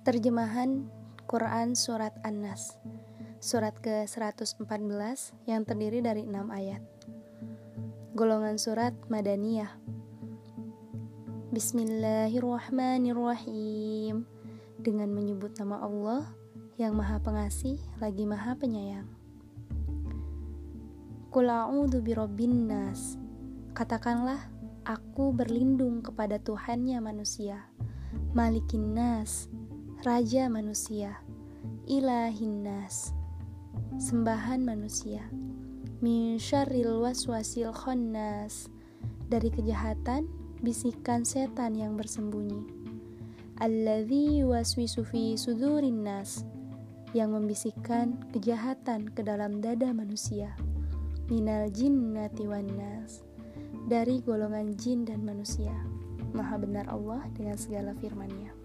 Terjemahan Quran Surat An-Nas. Surat ke-114 yang terdiri dari 6 ayat. Golongan Surat Madaniyah. Bismillahirrahmanirrahim. Dengan menyebut nama Allah yang maha pengasih lagi maha penyayang. Kula'udhu birobbin nas. Katakanlah, aku berlindung kepada Tuhannya manusia Malikin Nas, Raja manusia, Ilahin Nas, sembahan manusia, Min syarril waswasil khonnas, dari kejahatan bisikan setan yang bersembunyi. Alladhi waswisu fi sudurin nas, yang membisikkan kejahatan ke dalam dada manusia. Minal jinnati wan nas, dari golongan jin dan manusia. Maha benar Allah dengan segala firman-Nya.